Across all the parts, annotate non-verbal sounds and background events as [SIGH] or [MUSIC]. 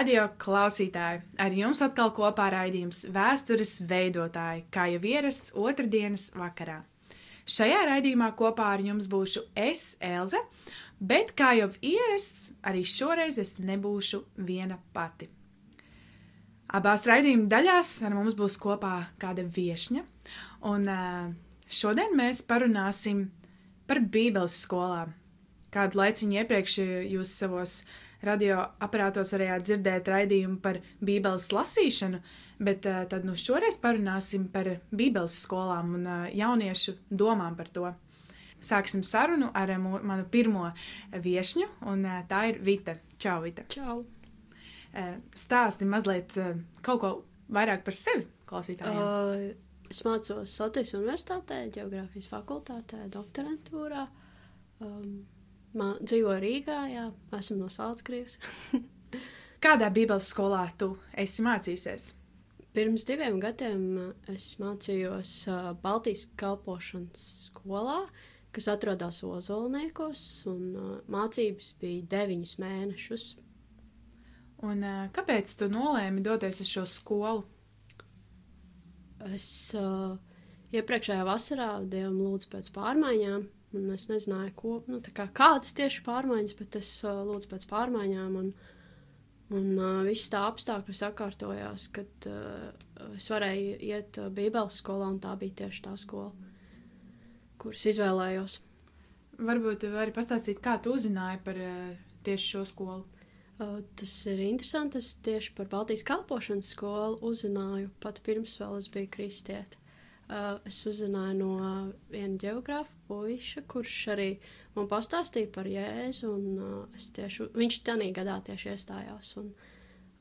radio klausītāji! Ar jums atkal kopā raidījums Vēstures veidotāji, kā jau ierasts otrdienas vakarā. Šajā raidījumā kopā ar jums būšu es, Elze, bet kā jau ierasts, arī šoreiz es nebūšu viena pati. Abās raidījuma daļās ar mums būs kopā kāda viesņa, un uh, šodien mēs parunāsim par Bībeles skolām. Kādu laiciņu iepriekš jūs savos radioaparātos varējāt dzirdēt raidījumu par Bībeles lasīšanu, bet uh, tad nu šoreiz parunāsim par Bībeles skolām un uh, jauniešu domām par to. Sāksim sarunu ar uh, manu pirmo viesņu, un uh, tā ir Vita. Čau, Vita! Čau! Uh, stāsti mazliet uh, kaut ko vairāk par sevi klausītājiem. Uh, es mācos Latvijas Universitātē, Geogrāfijas fakultātē, doktorantūrā. Um, man, dzīvoju Rīgā, jā, esmu no Salzgrības. [LAUGHS] Kādā Bībeles skolā tu esi mācījusies? Pirms diviem gadiem es mācījos Baltijas kalpošanas skolā, kas atrodas Ozolniekos, un mācības bija deviņus mēnešus. Un, kāpēc tu nolēmi doties uz šo skolu? Es uh, iepriekšējā vasarā Dievam lūdzu pēc pārmaiņām, un es nezināju, ko, nu, kā, kādas tieši pārmaiņas, bet es uh, lūdzu pēc pārmaiņām, un, un uh, viss tā apstākļi sakārtojās, kad uh, es varēju iet uh, Bībeles skolā, un tā bija tieši tā skola, kuras izvēlējos. Varbūt tu vari pastāstīt, kā tu uzzināji par uh, tieši šo skolu? Uh, tas ir interesanti. Es tieši par Baltijas kalpošanas skolu uzzināju pat pirms vēl es biju kristieti. Uh, es uzzināju no viena geogrāfa puiša, kurš arī man pastāstīja par Jēzu. Un, uh, tieši, viņš tajā gadā tieši iestājās. Un,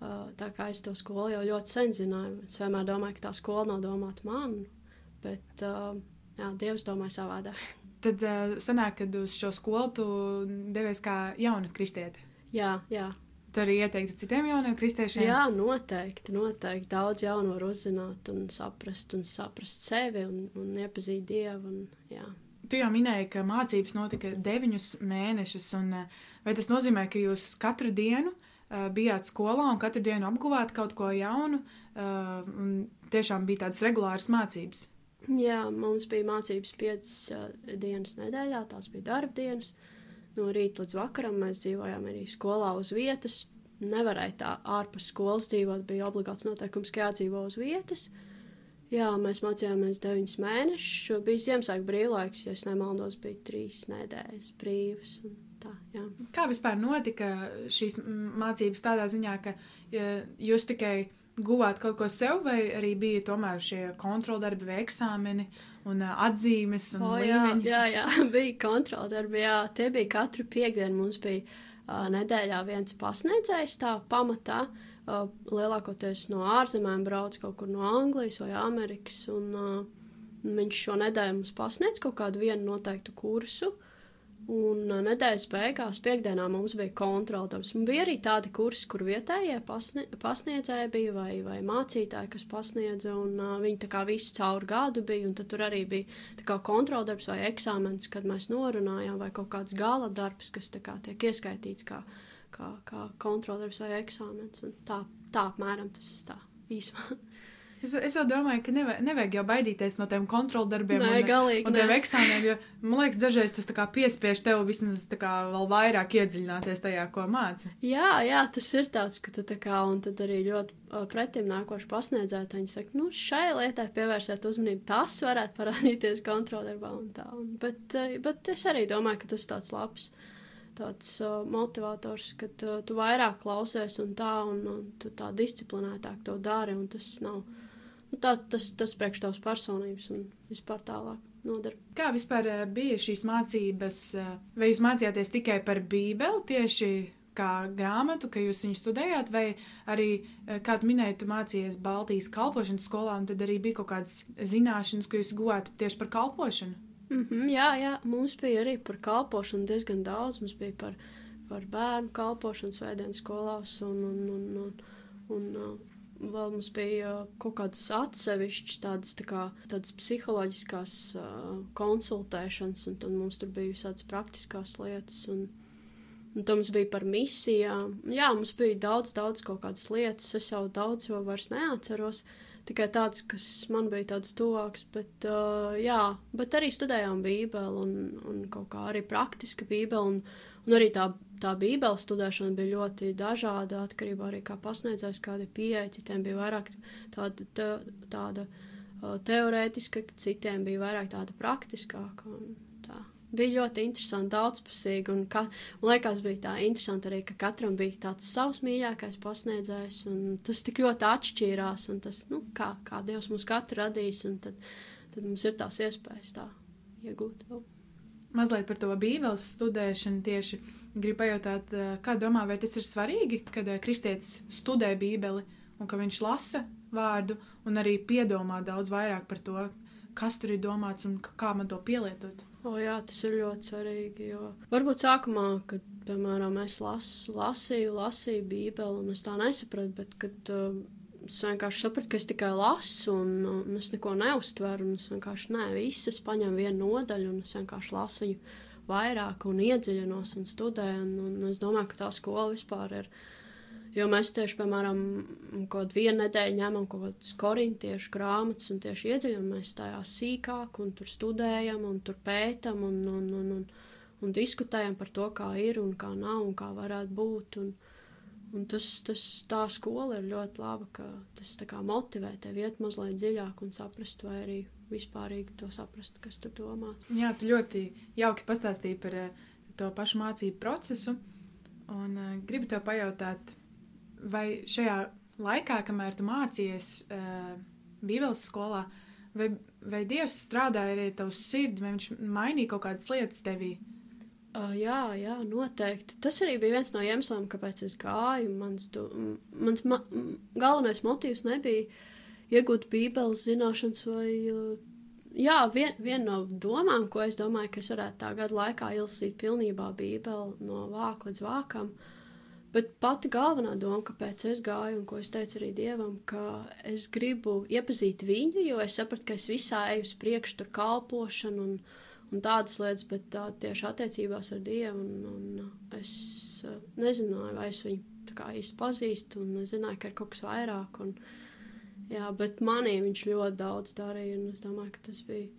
uh, tā kā es to skolu jau ļoti sen zināju, es vienmēr domāju, ka tā skola nav domāta man, bet uh, jā, Dievs domāja savādāk. [LAUGHS] Tad uh, sanāk, ka uz šo skolu tu devies kā jauna kristiete. jā, jā. Tu arī ieteiktu citiem jauniem kristiešiem? Jā, noteikti, noteikti. Daudz jaunu var uzzināt un saprast, un saprast sevi un, un iepazīt Dievu. Un, jā. Tu jau minēji, ka mācības notika deviņus mēnešus, un vai tas nozīmē, ka jūs katru dienu uh, bijāt skolā un katru dienu apguvāt kaut ko jaunu, uh, tiešām bija tādas regulāras mācības? Jā, mums bija mācības piecas uh, dienas nedēļā, tās bija darba dienas. Uh, no rīta līdz vakaram. Mēs dzīvojām arī skolā uz vietas. Nevarēja tā ārpus skolas dzīvot, bija obligāts noteikums, ka jādzīvo uz vietas. Jā, mēs mācījāmies deviņus mēnešus. Bija Ziemassvētku brīvlaiks, ja nemaldos, bija trīs nedēļas brīvas. Tā, jā. Kā vispār notika šīs mācības tādā ziņā, ka ja jūs tikai guvāt kaut ko sev, vai arī bija tomēr šie kontroldarbi vai eksāmeni un uh, atzīmes un o, līmeņi? Jā, jā, jā, [LAUGHS] bija kontroldarbi, jā, tie bija katru piekdienu mums bija uh, nedēļā viens pasniedzējs tā pamatā, uh, lielākoties no ārzemēm brauc kaut kur no Anglijas vai Amerikas, un uh, viņš šo nedēļu mums pasniedz kaut kādu vienu noteiktu kursu, uh, Un uh, nedēļas beigās, piekdienā mums bija kontrols. Bija arī tādi kursi, kur vietējie pasnie, pasniedzēji bija vai, vai mācītāji, kas pasniedza, un uh, viņi tā kā visu cauri gadu bija. Tad tur arī bija kontroldarbs vai eksāmenis, kad mēs norunājām, vai kaut kāds gala darbs, kas kā, tiek ieskaitīts kā, kā, kā kontroldarbs vai eksāmenis. Un tā, tā apmēram tas tā īsumā. [LAUGHS] Es, es jau domāju, ka nevajag, nevajag jau baidīties no tiem kontroldarbiem nē, un, galīgi, un tiem eksāmeniem, jo man liekas, dažreiz tas piespiež tev vismaz vēl vairāk iedziļināties tajā, ko māci. Jā, jā, tas ir tāds, ka tu tā kā, un tad arī ļoti pretim nākoši pasniedzēt, viņi saka, nu, šai lietai pievērsiet uzmanību, tas varētu parādīties kontroldarbā un tā. Un, bet, bet es arī domāju, ka tas tāds labs tāds uh, motivators, ka uh, tu vairāk klausies un tā, un, un tu tā disciplinētāk to dari, un tas nav nu, tā, tas, tas priekš tavas personības un vispār tālāk. Nodara. Kā vispār eh, bija šīs mācības? eh, Vai jūs mācījāties tikai par Bībeli tieši kā grāmatu, ka jūs viņu studējāt, vai arī, eh, kā tu minēji, tu mācījies Baltijas kalpošanas skolā, un tad arī bija kaut kādas zināšanas, ko jūs guvāt tieši par kalpošanu? Mm -hmm, jā, jā, mums bija arī par kalpošanu diezgan daudz. Mums bija par, par bērnu kalpošanu svētdienas skolās un, un, un, un, un, un vēl mums bija kaut kādas atsevišķas tādas, tā kā, tādas psiholoģiskās uh, konsultēšanas, un tad mums tur bija visādas praktiskās lietas. Un, Un tam mums bija par misijām. Jā, mums bija daudz, daudz kaut kādas lietas. Es jau daudz jau vairs neatceros. Tikai tādas, kas man bija tādas tuvākas. Bet, uh, jā, bet arī studējām Bībeli un, un kaut kā arī praktiska Bībeli. Un, un arī tā, tā Bībeles studēšana bija ļoti dažāda. Atkarībā arī kā pasniedzējs, kāda pieeja. Citiem bija vairāk tāda, tā, tāda teorētiska, citiem bija vairāk tāda praktiskāka. Un, bija ļoti interesanti, daudzpusīgi. Un, ka, man liekas, bija tā interesanti arī, ka katram bija tāds savs mīļākais pasniedzējs. Tas tik ļoti atšķīrās, un tas, nu, kā, kā Dievs mums katru radīs, un tad, tad mums ir tās iespējas tā iegūt. Vēl. Mazliet par to bībeles studēšanu tieši gribu pajautāt, eh, kā domā, vai tas ir svarīgi, kad eh, kristietis studē bībeli un ka viņš lasa vārdu un arī piedomā daudz vairāk par to, kas tur ir domāts un kā man to pielietot. O, jā, tas ir ļoti svarīgi. Jo varbūt sākumā, kad, piemēram, es lasu, lasīju, lasīju Bībeli, un es tā nesapratu, bet kad uh, es vienkārši sapratu, ka es tikai lasu, un, un es neko neuztveru, es vienkārši ne, visas paņemu vienu nodaļu, un es vienkārši lasīju vairāk un iedziļinos un studēju, un, un es domāju, ka tā skola vispār ir Jo mēs tieši, piemēram, kaut vienu nedēļu ņemam kaut kādas korintiešu grāmatas un tieši iedziļinamies tajā sīkāk, un tur studējam, un tur pētam, un, un, un, un, un diskutējam par to, kā ir un kā nav, un kā varētu būt. Un, un tas, tas, tā skola ir ļoti laba, ka tas kā, motivē tevi iet mazliet dziļāk un saprast, vai arī vispārīgi to saprast, kas tur domāts. Jā, tu ļoti jauki pastāstīji par uh, to pašu mācību procesu, un uh, gribu tev pajautāt, vai šajā laikā, kamēr tu mācījies uh, Bībeles skolā, vai, vai Dievs strādāja arī ar tavu sirdi, vai viņš mainīja kaut kādas lietas tevī? Uh, jā, jā, noteikti. Tas arī bija viens no iemesliem, kāpēc es gāju. Mans, do, mans ma galvenais motīvs nebija iegūt Bībeles zināšanas vai. Uh, jā, vien, viena no domām, ko es domāju, ka es varētu tā gada laikā izlasīt pilnībā Bībeli no vāka līdz vākam, Bet pati galvenā doma, kāpēc es gāju un ko es teicu arī dievam, ka es gribu iepazīt viņu, jo es sapratu, ka es visā eju uz priekšu, tur kalpošanu un, un tādas lietas, bet tā tieši attiecībās ar dievu. Un, un es uh, nezināju, vai es viņu kā īsti pazīstu, un es zināju, ka ir kaut kas vairāk. Un, jā, bet manī viņš ļoti daudz darīja, un es domāju, ka tas bija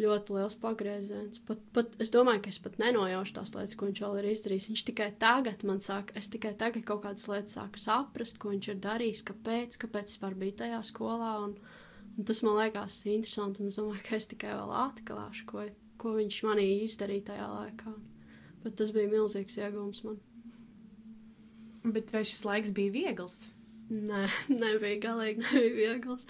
ļoti liels pagrieziens. Pat, pat, es domāju, ka es pat nenojaušu tās lietas, ko viņš vēl ir izdarījis. Viņš tikai tagad man saka, es tikai tagad kaut kādas lietas sāku saprast, ko viņš ir darījis, kāpēc, kāpēc vispār biju tajā skolā. Un, un tas man liekas interesanti, un es domāju, ka es tikai vēl atklāšu, ko, ko viņš manī izdarīja tajā laikā. Bet tas bija milzīgs iegūms man. Bet vai šis laiks bija viegls? Nē, [LAUGHS] nebija galīgi nebija viegls.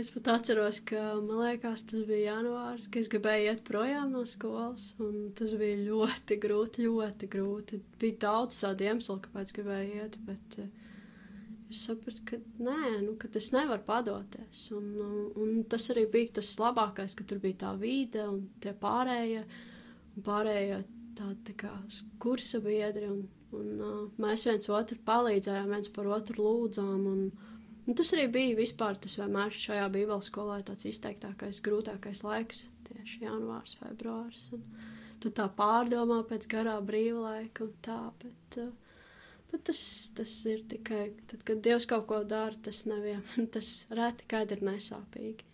Es pat atceros, ka man liekas, tas bija janvārs, kad es gribēju iet projām no skolas. Tas bija ļoti grūti, ļoti grūti. Bija daudz tādu iemeslu, kāpēc gribēju iet, bet uh, es sapratu, ka nē, nu, ka es nevaru padoties. Un, un, un tas arī bija tas labākais, ka tur bija tā vide un tie pārējie, un pārējie tādi tā kā kursa biedri. Un, un, uh, mēs viens otru palīdzējām, viens par otru lūdzām. Un, Un tas arī bija vispār tas vienmēr šajā Bībeles skolā tāds izteiktākais, grūtākais laiks, tieši janvārs, februārs. Un tu tā pārdomā pēc garā brīva laika un tā, bet, uh, bet tas, tas ir tikai, tad, kad Dievs kaut ko dara, tas nevien, [LAUGHS] tas reti kad ir nesāpīgi.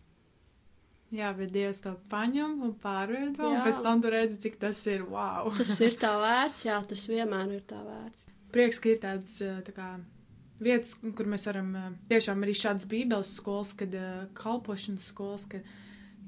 Jā, bet Dievs to paņem un pārveido, un pēc tam tu redzi, cik tas ir wow. [LAUGHS] tas ir tā vērts, jā, tas [LAUGHS] vienmēr ir tā vērts. Prieks, ka ir tāds tā kā vietas, kur mēs varam tiešām arī šādas bībeles skolas, kad kalpošanas skolas, kad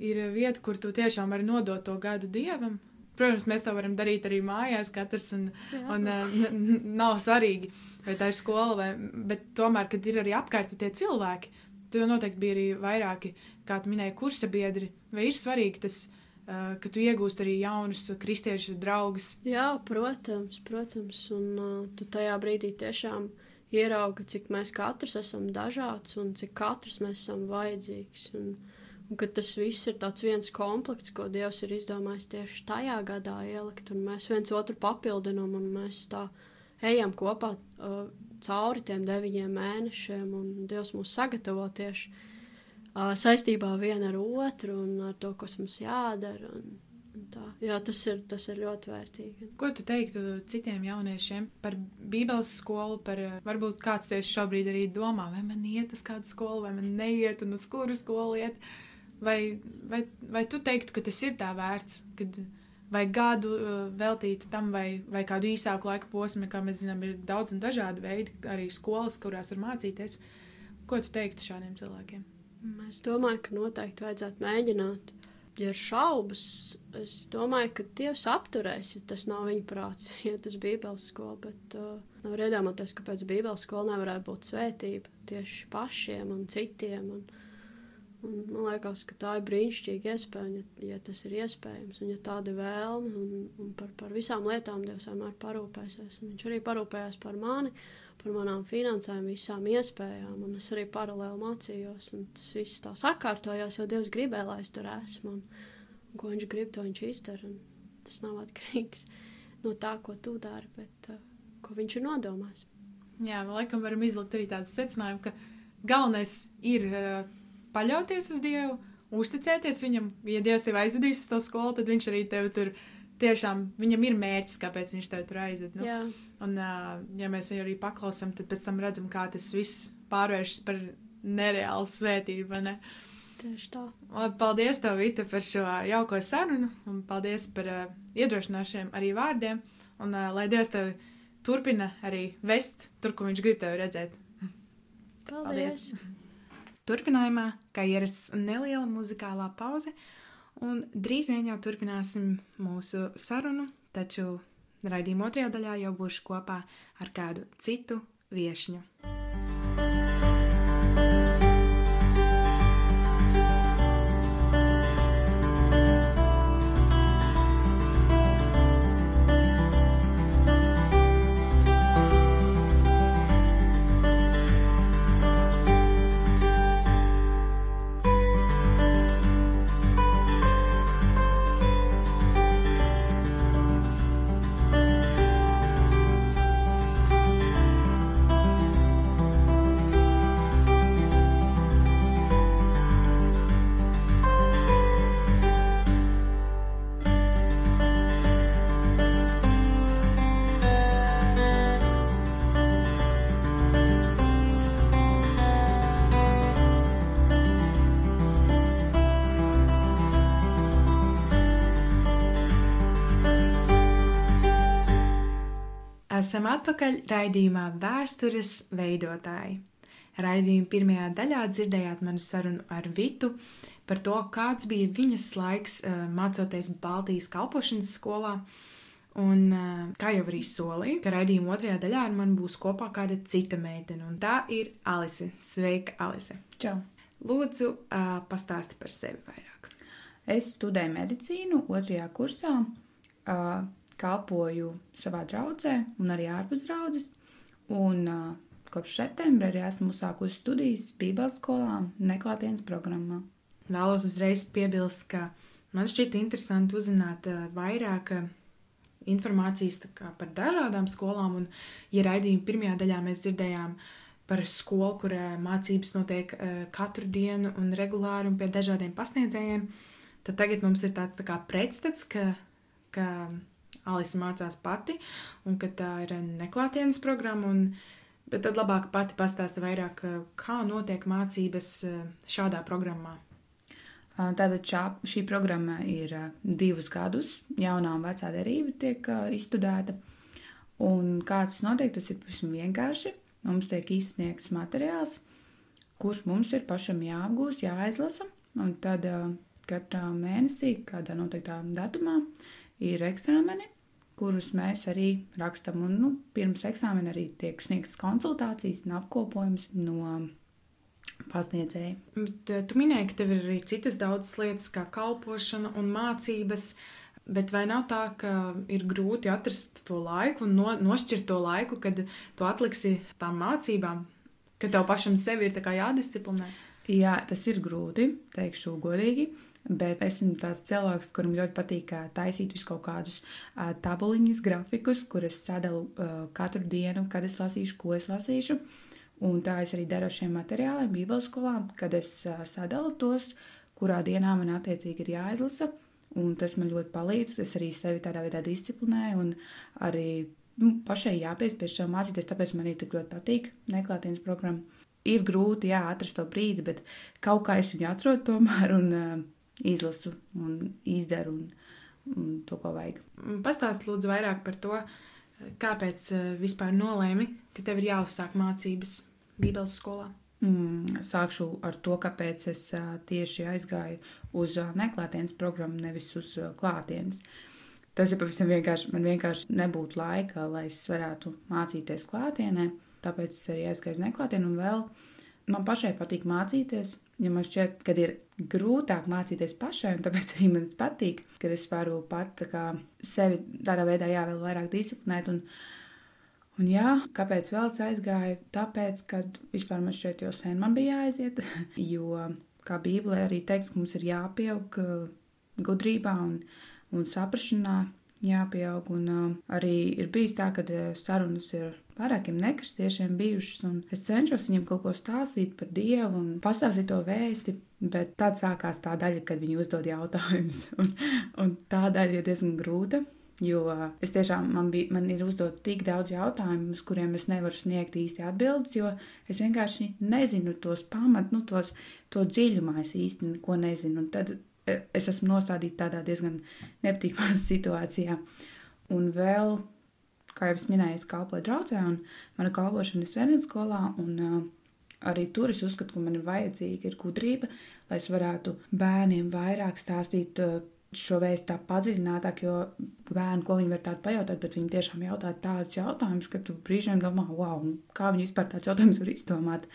ir vieta, kur tu tiešām vari nodot to gadu dievam. Protams, mēs to varam darīt arī mājās, katrs, un, Jā. un nav svarīgi, vai tā ir skola, vai, bet tomēr, kad ir arī apkārt tie cilvēki, tu noteikti bija arī vairāki, kā tu minēji, kursa biedri, vai ir svarīgi tas, ka tu iegūsti arī jaunus kristiešu draugus. Jā, protams, protams, un uh, tu tajā brīdī tiešām uh, ierauga, cik mēs katrs esam dažāds un cik katrs mēs esam vajadzīgs. Un, un ka tas viss ir tāds viens komplekts, ko Dievs ir izdomājis tieši tajā gadā ielikt, un mēs viens otru papildinām, un mēs tā ejam kopā uh, cauri tiem deviņiem mēnešiem, un Dievs mūs sagatavo tieši uh, saistībā viena ar otru un ar to, kas mums jādara. Un, un tā. Jā, tas ir, tas ir ļoti vērtīgi. Ko tu teiktu citiem jauniešiem par Bībeles skolu, par varbūt kāds tieši šobrīd arī domā, vai man iet uz kādu skolu, vai man neiet, un uz kuru skolu iet? Vai, vai, vai tu teiktu, ka tas ir tā vērts, kad vai gadu uh, veltīt tam, vai, vai kādu īsāku laika posmu, kā mēs zinām, ir daudz un dažādi veidi, arī skolas, kurās var mācīties. Ko tu teiktu šādiem cilvēkiem? Es domāju, ka noteikti vajadzētu mēģināt. Ja ir šaubas, es domāju, ka Dievs apturēs, ja tas nav viņa prāts, [LAUGHS] iet uz Bībeles skolu. Bet uh, nevar iedomāties, ka pēc Bībeles skolas nevarētu būt svētība tieši pašiem un citiem. Un, un man liekas, ka tā ir brīnišķīga iespēja, ja, ja tas ir iespējams. Un ja tāda vēlme, un, un par, par visām lietām Dievs vienmēr parūpēsies. Un viņš arī parūpējās par mani par manām finansēm, visām iespējām. Un es arī paralēli mācījos, un tas viss tā sakārtojās, jo Dievs gribēja, lai es tur esmu. Un, un ko viņš grib, to viņš izdara. Tas nav atkarīgs no tā, ko tu dari, bet uh, ko viņš ir nodomājis. Jā, laikam varam izlikt arī tādu secinājumu, ka galvenais ir uh, paļauties uz Dievu, uzticēties viņam. Ja Dievs tevi aizvedīs uz to skolu, tad viņš arī tevi tur tiešām viņam ir mērķis, kāpēc viņš tev tur aizved. Nu? Jā. Un, uh, ja mēs viņu arī paklausām, tad pēc tam redzam, kā tas viss pārvēršas par nereālu svētību. Ne? Tieši tā. Labi, paldies, tev, Vita, par šo jauko sarunu, un paldies par uh, iedrošinošiem arī vārdiem. Un uh, lai Dievs tevi turpina arī vest tur, kur viņš grib tevi redzēt. Paldies! paldies. Turpinājumā, kā ierasts, neliela muzikālā pauze. Un drīz vien jau turpināsim mūsu sarunu, taču raidījuma otrajā daļā jau būšu kopā ar kādu citu viešņu. Esam atpakaļ raidījumā Vēstures veidotāji. Raidījuma pirmajā daļā dzirdējāt manu sarunu ar Vitu par to, kāds bija viņas laiks eh, mācoties Baltijas kalpošanas skolā. Un, eh, kā jau arī solīju, ka raidījuma otrajā daļā ar mani būs kopā kāda cita meitene, un tā ir Alise. Sveika, Alise! Čau! Lūdzu, eh, pastāsti par sevi vairāk. Es studēju medicīnu otrajā kursā kalpoju savā draudzē un arī ārpus draudzes. Un uh, kopš septembra arī esmu uzsākusi studijas Bībeles skolā neklātienes programmā. Vēlos uzreiz piebilst, ka man šķiet interesanti uzzināt uh, vairāk uh, informācijas par dažādām skolām. Un, ja raidījuma pirmajā daļā mēs dzirdējām par skolu, kur mācības notiek katru dienu un regulāri un pie dažādiem pasniedzējiem, tad tagad mums ir tāds tā kā pretstats, ka, ka Alisa mācās pati, un ka tā ir neklātienes programma. Un, bet tad labāk pati pastāsta vairāk, kā notiek mācības šādā programmā. Tātad šā, šī programma ir divus gadus, jaunā un vecā derība tiek izstudēta. Un kā tas notiek, tas ir pavisam vienkārši. Mums tiek izsniegts materiāls, kurš mums ir pašam jāapgūst, jāizlasa. Un tad katrā mēnesī, kādā noteiktā datumā, ir eksāmeni, kurus mēs arī rakstam. Un, nu, pirms eksāmena arī tiek sniegtas konsultācijas un apkopojums no pasniedzēja. Bet, eh, tu minēji, ka tev ir arī citas daudzas lietas, kā kalpošana un mācības. Bet vai nav tā, ka ir grūti atrast to laiku un no, nošķirt to laiku, kad tu atliksi tām mācībām, ka tev pašam sevi ir jādisciplinē? Jā, tas ir grūti, teikšu godīgi. Bet esmu tāds cilvēks, kuram ļoti patīk taisīt visu kaut kādus tabuliņus, grafikus, kurus sadalu katru dienu, kad es lasīšu, ko es lasīšu. Un tā es arī daru ar šiem materiāliem, Bībeles skolā, kad es sadalu tos, kurā dienā man attiecīgi ir jāizlasa. Un tas man ļoti palīdz. Es arī sevi tādā veidā disciplinēju, un arī nu, pašai jāpiespiež sev mācīties, tāpēc man arī tik ļoti patīk neklātienes programma. Ir grūti, jā, atrast to brīdi, bet kaut kā es viņu atrodu tomēr un uh, izlasu un izdaru un, un to, ko vajag. Pastāst lūdzu vairāk par to, kāpēc uh, vispār nolēmi, ka tev ir jāuzsāk mācības Bībeles skolā. Mm, sākšu ar to, kāpēc es uh, tieši aizgāju uz uh, neklātienes programmu, nevis uz klātienes. Tas ir pavisam vienkārši. Man vienkārši nebūtu laika, lai es varētu mācīties klātienē. Tāpēc es arī aizgāju uz neklātienu un vēl man pašai patīk mācīties. Ja man šķiet, ka ir grūtāk mācīties pašai, un tāpēc arī man patīk, ka es varu pat tā kā, sevi tādā veidā jā, vēl vairāk disciplinēt. Un, Un jā, kāpēc vēl es aizgāju? Tāpēc, ka vispār man šeit jau sen man bija jāaiziet, [LAUGHS] jo, kā Bībelē arī teiks, ka mums ir jāpieaug uh, gudrībā un, un saprašanā, jāpieaug. Un uh, arī ir bijis tā, ka sarunas ir vairākiem nekristiešiem bijušas, un es cenšos viņiem kaut ko stāstīt par Dievu un pastāstīt to vēsti. Bet tad sākās tā daļa, kad viņi uzdod jautājumus, [LAUGHS] un, un tā daļa ir diezgan grūta. Jo es tiešām man, bija, man ir uzdot tik daudz jautājumu, uz kuriem es nevaru sniegt īsti atbildes, jo es vienkārši nezinu tos pamatus, nu, tos, to dziļumā es īsti neko nezinu. Un tad es esmu nostādīta tādā diezgan nepatīkamā [LAUGHS] situācijā. Un vēl, kā jau es minēju, es kalpoju draudzē, un mana kalpošana ir Svenības skolā. Un, uh, arī tur es uzskatu, ka man ir vajadzīga ir gudrība, lai es varētu bērniem vairāk stāstīt uh, šo vēstu tā padziļinātāk, jo bērni, ko viņi var tādu pajautāt, bet viņi tiešām jautā tādus jautājumus, ka tu brīžiem domā, wow, kā viņi vispār tādus jautājumus var izdomāt.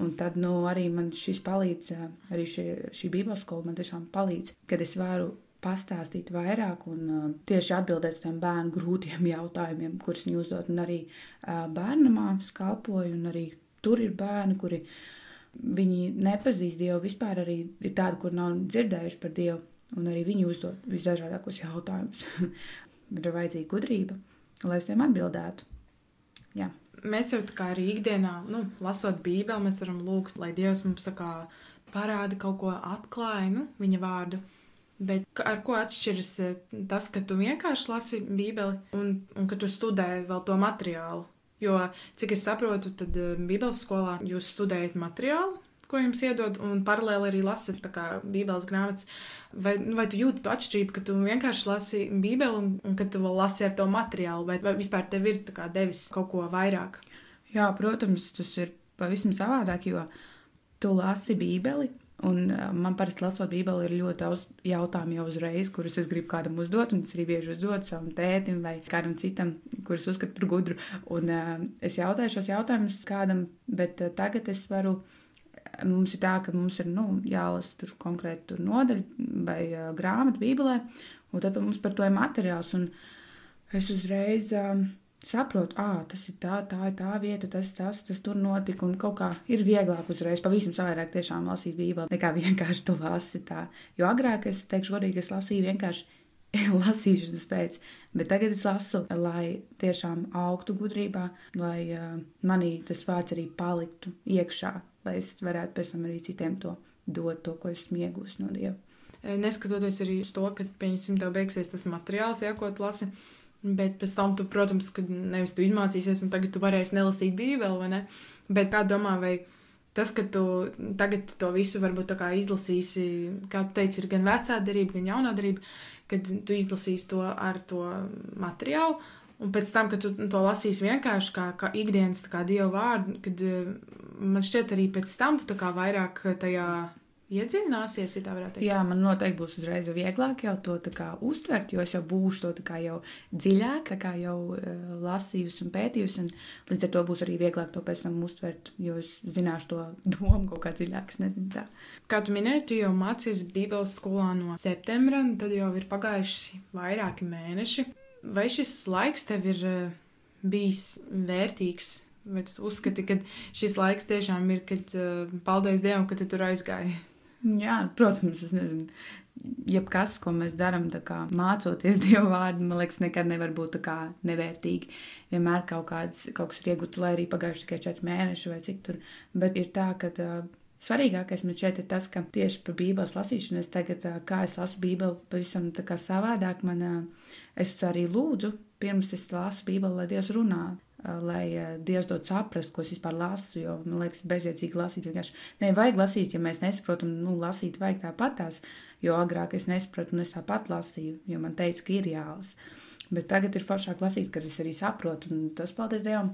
Un tad nu, arī man šis palīdz, arī šī, šī Bībeles skola man tiešām palīdz, kad es varu pastāstīt vairāk un uh, tieši atbildēt uz tiem bērnu grūtiem [LAUGHS] jautājumiem, kurus viņi uzdod. Un arī uh, bērnamā skalpoju, un arī tur ir bērni, kuri viņi nepazīst Dievu. Vispār arī ir tādi, kur nav dzirdējuši par Dievu un arī viņi uzdod visdažādākos jautājumus. [LAUGHS] Bet ir vajadzīga gudrība, lai es tiem atbildētu. Jā. Mēs jau tā kā arī ikdienā, nu, lasot Bībeli, mēs varam lūgt, lai Dievs mums tā kā parāda kaut ko atklāja, nu, viņa vārdu. Bet ar ko atšķiras eh, tas, ka tu vienkārši lasi Bībeli un, un ka tu studē vēl to materiālu? Jo, cik es saprotu, tad eh, Bībeles skolā jūs studējat materiālu, ko jums iedod, un paralēli arī lasat Bībeles grāmatas. Vai, nu, vai tu jūti to atšķirību, ka tu vienkārši lasi Bībeli un, un ka tu vēl lasi ar to materiālu, vai, vai vispār tev ir devis kaut ko vairāk? Jā, protams, tas ir pavisam savādāk, jo tu lasi Bībeli. Un man parasti lasot Bībeli, ir ļoti daudz jautājumu jau uzreiz, kurus es gribu kādam uzdot. Un es arī bieži uzdodu savam tētim vai kādam citam, kurus uzskatu par gudru. Un uh, es jautāju šos jautājumus kādam, bet uh, tagad es varu Mums ir tā, ka mums ir nu, jālasa tur konkrēti tur nodaļa vai uh, grāmata Bībelē, un tad mums par to ir materiāls. Es uzreiz um, saprotu, ah, tas ir tā, tā ir tā vieta, tas, tas, tas tur notika. Un kaut kā ir vieglāk uzreiz pavisam savādāk tiešām lasīt Bībeli, nekā [LAUGHS] vienkārši tu lasi tā. Jo agrāk es teikšu, godīgi, es lasīju vienkārši [LAUGHS] lasīšanas pēc, bet tagad es lasu, lai tiešām augtu gudrībā, lai uh, manī tas vārds arī paliktu iekšā, lai es varētu pēc tam arī citiem to dot, to, ko esmu iegūst no Dieva. Eh, neskatoties arī uz to, ka, pieņemsim, tev beigsies tas materiāls, ja, ko tu lasi, bet pēc tam tu, protams, ka nevis tu izmācīsies, un tagad tu varēsi nelasīt Bībeli, vai ne? Bet kā domā, vai tas, ka tu tagad to visu varbūt izlasīsi, kā tu teici, ir gan vecā darība, gan jaunā darība, kad tu izlasīsi to ar to materiālu. Un pēc tam, kad tu to lasīsi vienkārši kā, kā ikdienas kā dievu vārdu, kad eh, man šķiet arī pēc tam tu vairāk tajā iedziļināsies, ja tā varētu teikt. Jā, man noteikti būs uzreiz vieglāk jau to kā, uztvert, jo es jau būšu to kā, jau dziļāk, kā jau uh, lasījusi un pētījusi. Un līdz ar to būs arī vieglāk to pēc tam uztvert, jo es zināšu to [LAUGHS] domu kaut kā dziļāk. Tā. Kā tu minēji, tu jau mācījies Bībeles skolā no septembra, tad jau ir pagājuši vairāki mēneši. Vai šis laiks tev ir uh, bijis vērtīgs? Tu uzskati, ka šis laiks tiešām ir, kad uh, paldies Dievam, ka tu tur aizgāji? Jā, protams, es nezinu. Jebkas, ko mēs darām, mācoties [LAUGHS] Dieva vārdu, man liekas, nekad nevar būt nevērtīgi. Vienmēr kaut, kāds, kaut kas ir iegūts, lai arī pagājuši tikai četri mēneši vai cik tur. Bet ir tā, ka svarīgākais man šeit ir tas, ka tieši par Bībeles lasīšanu es tagad, kā es lasu Bībeli, pavisam tā kā savādāk, man, es arī lūdzu, pirms es lasu Bībeli, lai Dievs runā. Lai Dievs dod saprast, ko es vispār lasu. Jo man liekas, bezjēdzīgi lasīt. Vienkārši nevajag lasīt, ja mēs nesaprotam, nu, lasīt vajag tāpatās. Jo agrāk es nesapratu, un es tāpat lasīju, jo man teica, ka ir jālasa. Bet tagad ir foršāk lasīt, kad es arī saprotu. Un tas, paldies Dievam,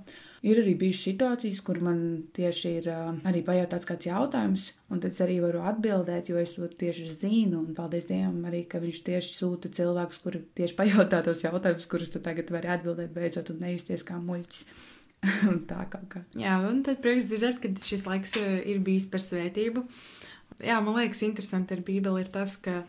ir arī bijušas situācijas, kur man tieši ir arī pajautāts kāds jautājums, un tad es arī varu atbildēt, jo es to tieši zinu. Un paldies Dievam arī, ka viņš tieši sūta cilvēkus, kuri tieši [LAUGHS] pajautā tos jautājumus, kurus tu tagad vari atbildēt beidzot un nejusties kā muļķis. [LAUGHS] tā kaut kā. Jā, un tad prieks dzirdēt, ka šis laiks ir bijis par svētību. Jā, man liekas, interesanti ar Bībeli ir tas, ka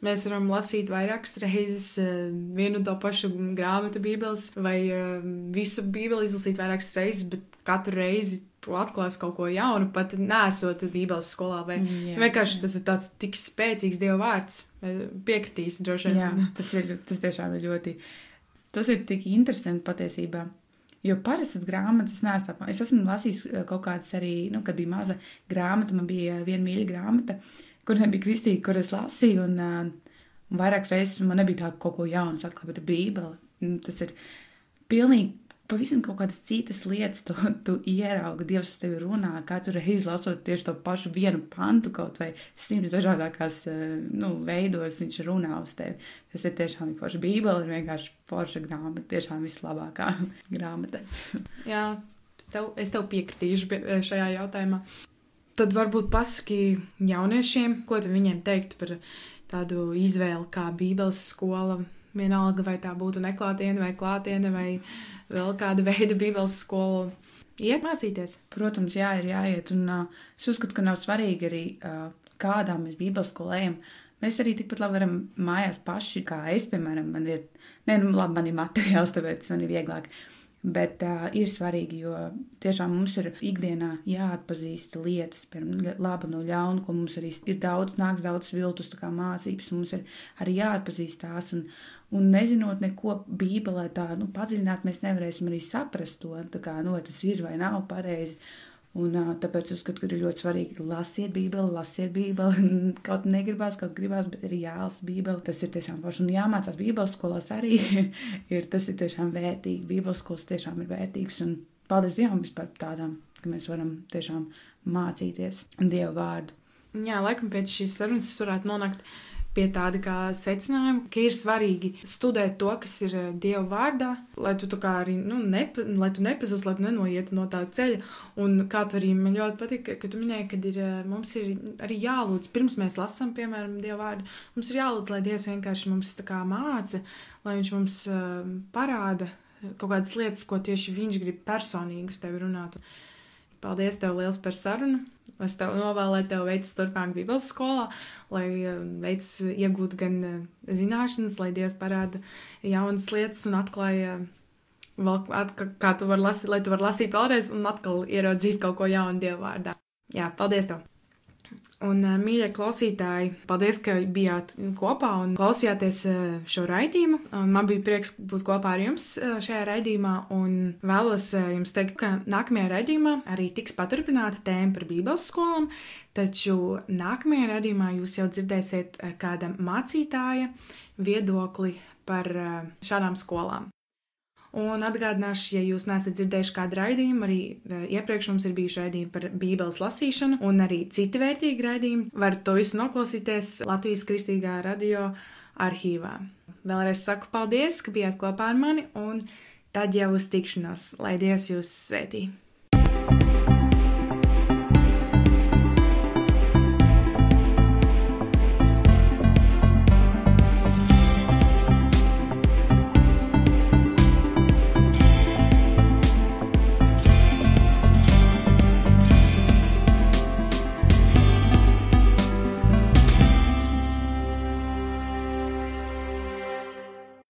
Mēs varam lasīt vairākas reizes eh, vienu to pašu grāmatu Bībeles, vai eh, visu Bībeli izlasīt vairākas reizes, bet katru reizi tu atklāsi kaut ko jaunu, pat nesot Bībeles skolā. Vai mm, jā, vienkārši tas ir tāds tik spēcīgs Dieva vārds. Piekritīs droši vien. Jā, tas, ir, tas tiešām ir ļoti. Tas ir tik interesanti patiesībā. Jo parastas grāmatas es neesmu tādu. Es esmu lasījis eh, kaut kādas arī, nu, kad bija maza grāmata, man bija viena mīļa grāmata. Uh, kur nebija kristīga, kur es lasīju. Un, uh, un vairākas reizes man nebija tā, ka kaut ko jaunu atklāja, bet Bībele. Tas ir pilnīgi. Pavisam kaut kādas citas lietas, tu, [LAUGHS] tu ieraugi, Dievs uz tevi runā. Katru reizi lasot tieši to pašu vienu pantu, kaut vai simts dažādākās nu, veidos, viņš runā uz tevi. Tas ir tiešām forša. Bībele ir vienkārši forša grāmata, tiešām vislabākā [LAUGHS] grāmata. Jā, tev, es tev piekritīšu šajā jautājumā. Tad varbūt pasaki jauniešiem, ko viņiem teiktu par tādu izvēli kā Bībeles skola. Vienalga, vai tā būtu neklātiene vai klātiene, vai vēl kāda veida Bībeles skola. Iet mācīties. Protams, jā, ir jāiet. Un uh, es uzskatu, ka nav svarīgi arī, uh, kādā mēs Bībeles skolā ejam. Mēs arī tikpat labi varam mājās paši, kā es, piemēram, man ir, ne, nu, labi, man ir materiāls, tāpēc man ir vieglāk. Uh, Bet uh, ir svarīgi, jo tiešām mums ir ikdienā jāatpazīst lietas, piemēram, laba no ļauna, ko mums arī ir daudz, nāks daudz viltus mācības. Mums ir arī jāatpazīst tās, un, un nezinot neko Bībelē, tā nu, padziļināt, mēs nevarēsim arī saprast to, kā, nu, tas ir vai nav pareizi. Un, tāpēc es uzskatu, ka ir ļoti svarīgi lasiet Bībeli, lasiet Bībeli. [LAUGHS] kaut negribās, kaut gribās, bet ir jālasa Bībeli. Tas ir tiešām forši. Un jāmācās Bībeles skolās arī. [LAUGHS] ir, tas ir tiešām vērtīgi. Bībeles skolas tiešām ir vērtīgas. Un paldies Dievam vispār par tādām, ka mēs varam tiešām mācīties Dieva vārdu. Jā, laikam pēc šīs sarunas varētu nonākt pie tāda kā secinājuma, ka ir svarīgi studēt to, kas ir eh, Dieva vārdā, lai tu arī nu, nepa, lai tu nepazustu, lai tu nenoietu no tā ceļa. Un kā tu arī man ļoti patīk, ka, tu minēji, ka ir, eh, mums ir arī jālūdz, pirms mēs lasām, piemēram, Dieva vārdu, mums ir jālūdz, lai Dievs vienkārši mums māca, lai Viņš mums uh, parāda kaut kādas lietas, ko tieši Viņš grib personīgi uz tevi runāt. Paldies tev liels par sarunu! Es tev novēlēju, tev veicas turpmāk Bībeles skolā, lai eh, veicas iegūt gan eh, zināšanas, lai Dievs parāda jaunas lietas un atklāja vēl, at, kā tu vari lasīt, lai tu vari lasīt vēlreiz un atkal ieraudzīt kaut ko jaunu Dieva vārdā. Jā, paldies tev! Un, eh, mīļie klausītāji, paldies, ka bijāt kopā un klausījāties eh, šo raidījumu. Man bija prieks būt kopā ar jums eh, šajā raidījumā, un vēlos jums teikt, ka nākamajā raidījumā arī tiks paturpināta tēma par Bībeles skolām, taču nākamajā raidījumā jūs jau dzirdēsiet kāda mācītāja viedokli par šādām skolām. Un atgādināšu, ja jūs neesat dzirdējuši kādu raidījumu, arī e, iepriekš mums ir bijuši raidījumi par Bībeles lasīšanu, un arī citi vērtīgi raidījumi. Varat to visu noklausīties Latvijas Kristīgā radio arhīvā. Vēlreiz saku paldies, ka bijāt kopā ar mani, un tad jau uz tikšanos, lai Dievs jūs svētī!